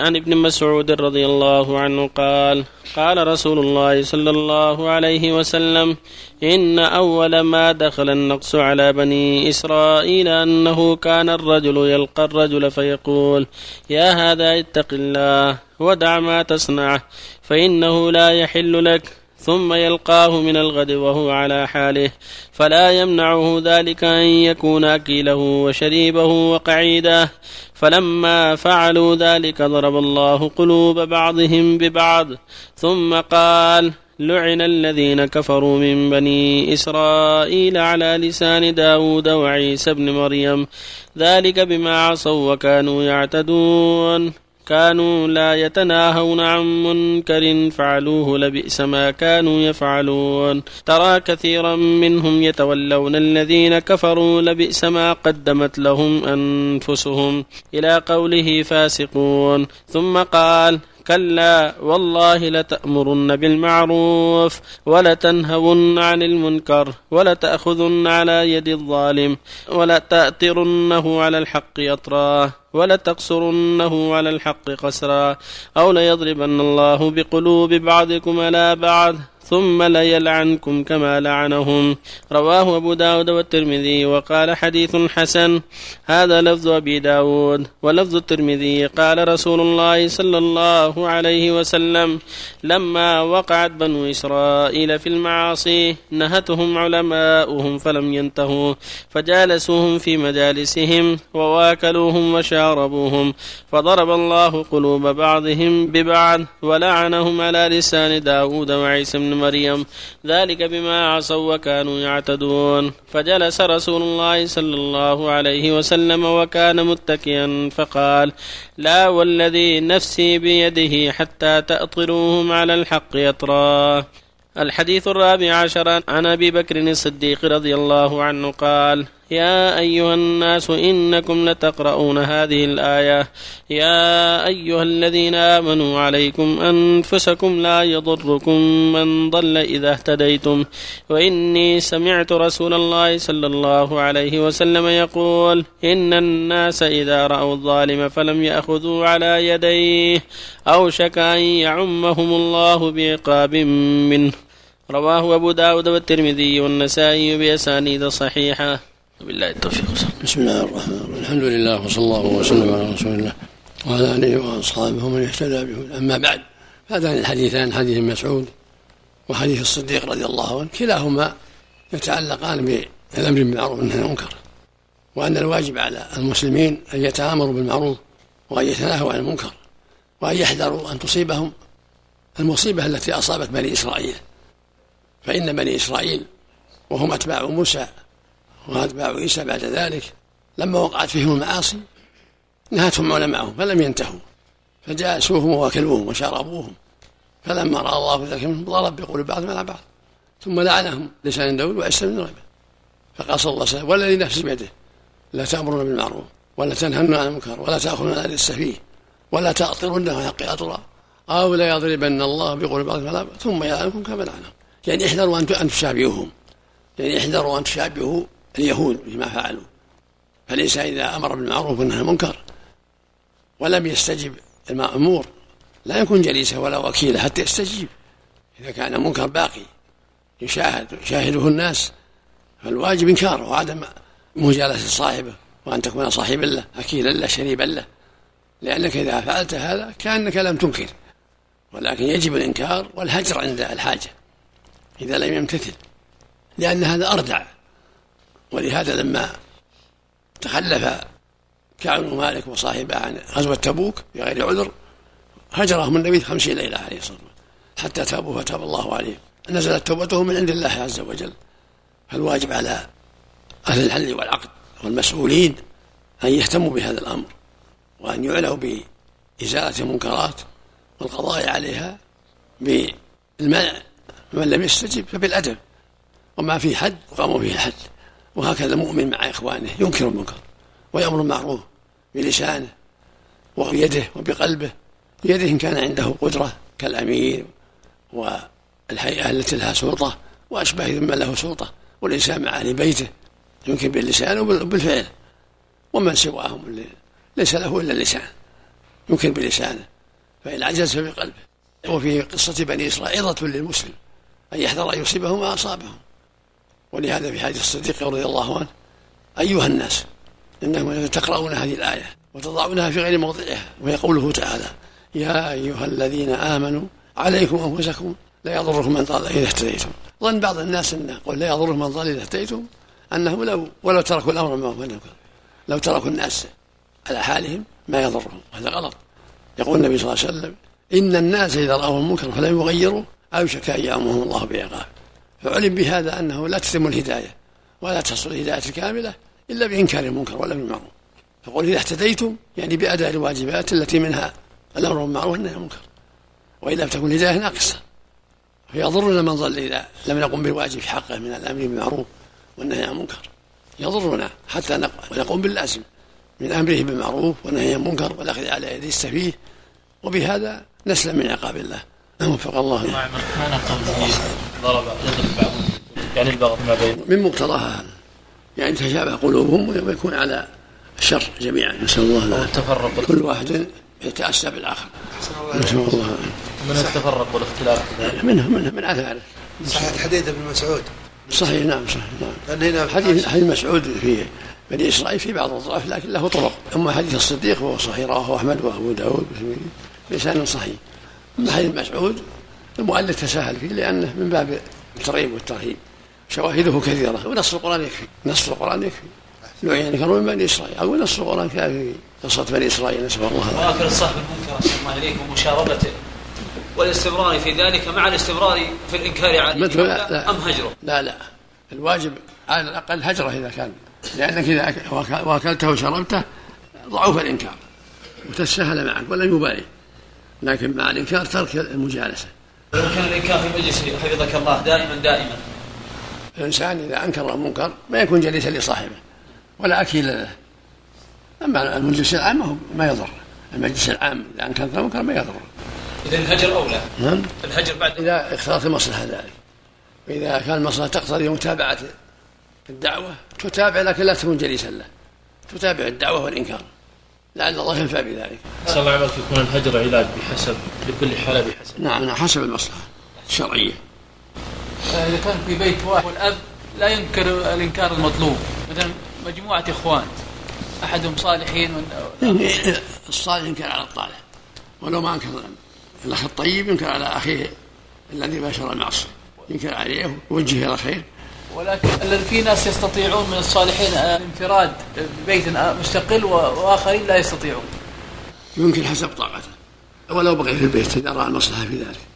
عن ابن مسعود رضي الله عنه قال قال رسول الله صلى الله عليه وسلم إن أول ما دخل النقص على بني إسرائيل أنه كان الرجل يلقى الرجل فيقول يا هذا اتق الله ودع ما تصنع فإنه لا يحل لك ثم يلقاه من الغد وهو على حاله فلا يمنعه ذلك أن يكون أكيله وشريبه وقعيده. فلما فعلوا ذلك ضرب الله قلوب بعضهم ببعض ثم قال لعن الذين كفروا من بني إسرائيل على لسان داود وعيسى بن مريم ذلك بما عصوا وكانوا يعتدون. كانوا لا يتناهون عن منكر فعلوه لبئس ما كانوا يفعلون. ترى كثيرا منهم يتولون الذين كفروا لبئس ما قدمت لهم أنفسهم إلى قوله فاسقون. ثم قال كلا والله لتأمرن بالمعروف ولتنهون عن المنكر ولتأخذن على يد الظالم ولتأترنه على الحق أطراه ولتقصرنه على الحق قسرا أو ليضربن الله بقلوب بعضكم على بعض ثم ليلعنكم كما لعنهم. رواه أبو داود والترمذي وقال حديث حسن. هذا لفظ أبي داود. ولفظ الترمذي قال رسول الله صلى الله عليه وسلم لما وقعت بنو إسرائيل في المعاصي نهتهم علماؤهم فلم ينتهوا. فجالسوهم في مجالسهم وواكلوهم وشاربوهم. فضرب الله قلوب بعضهم ببعض ولعنهم على لسان داود وعيسى بن مريم. ذلك بما عصوا وكانوا يعتدون. فجلس رسول الله صلى الله عليه وسلم وكان متكئا فقال لا والذي نفسي بيده حتى تأطروهم على الحق يطراه الحديث الرابع عشر عن أبي بكر الصديق رضي الله عنه قال يا أيها الناس إنكم لتقرؤون هذه الآية. يا أيها الذين آمنوا عليكم أنفسكم لا يضركم من ضل إذا اهتديتم. وإني سمعت رسول الله صلى الله عليه وسلم يقول إن الناس إذا رأوا الظالم فلم يأخذوا على يديه أوشك أن يعمهم الله بعقاب منه. رواه أبو داود والترمذي والنسائي بأسانيد صحيحة. وبالله التوفيق بسم الله الرحمن الرحيم. الحمد لله وصلى الله وسلم على رسول الله وعلى آله وأصحابه ومن اهتدى به أما بعد هذان الحديثان حديث مسعود وحديث الصديق رضي الله عنه كلاهما يتعلقان بالأمر بالمعروف والنهي عن المنكر وأن الواجب على المسلمين أن يتآمروا بالمعروف وأن يتناهوا عن المنكر وأن يحذروا أن تصيبهم المصيبة التي أصابت بني إسرائيل. فإن بني إسرائيل وهم أتباع موسى وأتباع عيسى بعد ذلك لما وقعت فيهم المعاصي نهتهم علماءهم فلم ينتهوا. فجاسوهم وأكلوهم وشربوهم. فلما رأى الله ذلك منهم ضرب بقول بعضهم على بعض. ثم لعنهم لسان داود وعيسى بن مريم فقال صلى الله عليه وسلم والذي نفسي بيده لا تأمرون بالمعروف ولا تنهون عن المنكر ولا تأخذون على السفيه ولا تأطرن حق أطرا أو لا يضربن الله بقول بعضهم على بعض ثم يلعنكم كما لعنهم. يعني احذروا أن تشابهوهم. يعني احذروا أن تشابهوا اليهود بما فعلوا. فالإنسان إذا أمر بالمعروف ونهى عن المنكر ولم يستجب المأمور لا يكون جليسا ولا وكيلا حتى يستجيب. إذا كان المنكر باقي يشاهد يشاهده الناس فالواجب إنكاره وعدم مجالسة صاحبه وأن تكون صاحبا له أكيلا له شريبا له. لأنك إذا فعلت هذا كأنك لم تنكر ولكن يجب الإنكار والهجر عند الحاجة إذا لم يمتثل لأن هذا أردع. ولهذا لما تخلف كعب بن مالك وصاحبه عن غزوة تبوك بغير عذر هجرهم النبي خمسين ليلة عليه الصلاة والسلام حتى تابوا فتاب الله عليهم. نزلت توبتهم من عند الله عز وجل. فالواجب على أهل الحل والعقد والمسؤولين أن يهتموا بهذا الأمر وأن يعنوا بإزالة المنكرات والقضاء عليها بالمنع من لم يستجب فبالأدب. وما في حد قاموا فيه الحد. وهكذا المؤمن مع إخوانه ينكر المنكر ويأمر بالمعروف بلسانه وبيده وبقلبه بيده إن كان عنده قدرة كالأمير والهيئة التي لها سلطة وأشبه ممن له سلطة والإنسان مع أهل بيته ينكر باللسان وبالفعل ومن سواهم ليس له إلا اللسان ينكر بلسانه فإن عجز بقلبه وفي قصة بني إسرائيل عظة للمسلم أن يحذر أن يصيبه ما أصابهم ولهذا في حديث الصديق رضي الله عنه أيها الناس إنكم تقرؤون هذه الآية وتضعونها في غير موضعها وهي قوله تعالى يا أيها الذين آمنوا عليكم أنفسكم لا يضركم من ضل إذا اهتديتم. ظن بعض الناس أنه قل لا يضركم من ضل إذا اهتديتم أنهم لو ولو تركوا الأمر ما لو تركوا الناس على حالهم ما يضرهم. هذا غلط. يقول النبي صلى الله عليه وسلم إن الناس إذا رأوا المنكر فلم يغيروا أوشك أن يأمرهم الله بعقاب. فعلم بهذا أنه لا تتم الهداية ولا تحصل الهداية الكاملة إلا بإنكار المنكر ولا بالمعروف. فقل إذا اهتديتم يعني بأداء الواجبات التي منها الأمر بالمعروف والنهي عن المنكر. وإن لم تكن هداية ناقصة. فيضرنا من ضل إذا لم نقم بالواجب في حقه من الأمر بالمعروف والنهي عن المنكر. يضرنا حتى نقوم باللازم من أمره بالمعروف والنهي عن المنكر والأخذ على يدي السفيه. وبهذا نسلم من عقاب الله. وفق الله. مع من كان قوله ضرب يضرب بعضهم يعني البغض ما بين من مقتضاها هذا. يعني تشابه قلوبهم ويكون على الشر جميعا. نسأل الله التفرق كل واحد يتأسى بالآخر. نسأل الله من التفرق والإختلاف؟ منه منه من آثاره صحيح حديث ابن مسعود. صحيح نعم صحيح نعم. هنا حديث حديث مسعود في بني إسرائيل في بعض الضعف لكن له طرق. أما حديث الصديق فهو صحيح رواه أحمد وأبو داود بلسان صحيح. أما حديث مسعود. المؤلف تساهل فيه لأنه من باب الترغيب والترهيب. شواهده كثيرة. ونص القرآن يكفي. نص القرآن يكفي. لعن كانوا من بني إسرائيل. أو نص القرآن كافي. قصة بني إسرائيل نسأل الله العافية. وآكل صاحب المنكر أحسن الله إليك ومشاربته والاستمرار في ذلك. مع الاستمرار في الإنكار عليه مثل لا لا. أم هجرة؟ لا لا. الواجب على الأقل هجرة إذا كان. لأنك إذا أك- وأكلته وشربته ضعف الإنكار. وتسهل معك ولم يبالي. لكن مع الإنكار ترك المجالسة. ولو كان الإنكار في مجلس حفظك الله دائما دائما. الإنسان إذا أنكر المنكر ما يكون جليسا لصاحبه ولا أكيل له. أما المجلس العام ما هو- ما يضر. المجلس العام إذا أنكر المنكر ما يضر. إذا الهجر أولى. نعم. الهجر بعد إذا اختارت المصلحة ذلك. وإذا كان المصلحة تقتضي متابعة الدعوة تتابع لكن لا تكون جليسا له. تتابع الدعوة والإنكار. لعل الله ينفع بذلك. صلى الله عليه يكون الهجر علاج بحسب لكل حالة بحسب. نعم نعم، حسب المصلحة الشرعية. إذا كان في بيت واحد والأب لا ينكر الإنكار المطلوب. مثلا مجموعة إخوان أحدهم صالحين وال- الصالح ينكر على الطالح ولو ما أنكر الأخ الطيب ينكر على أخيه الذي باشر المعصية ينكر عليه ويوجهه إلى الخير ولكن الذي في ناس يستطيعون من الصالحين الانفراد ببيت مستقل وآخرين لا يستطيعون. يمكن حسب طاقته. ولو بقي في البيت إذا رأى المصلحة في ذلك.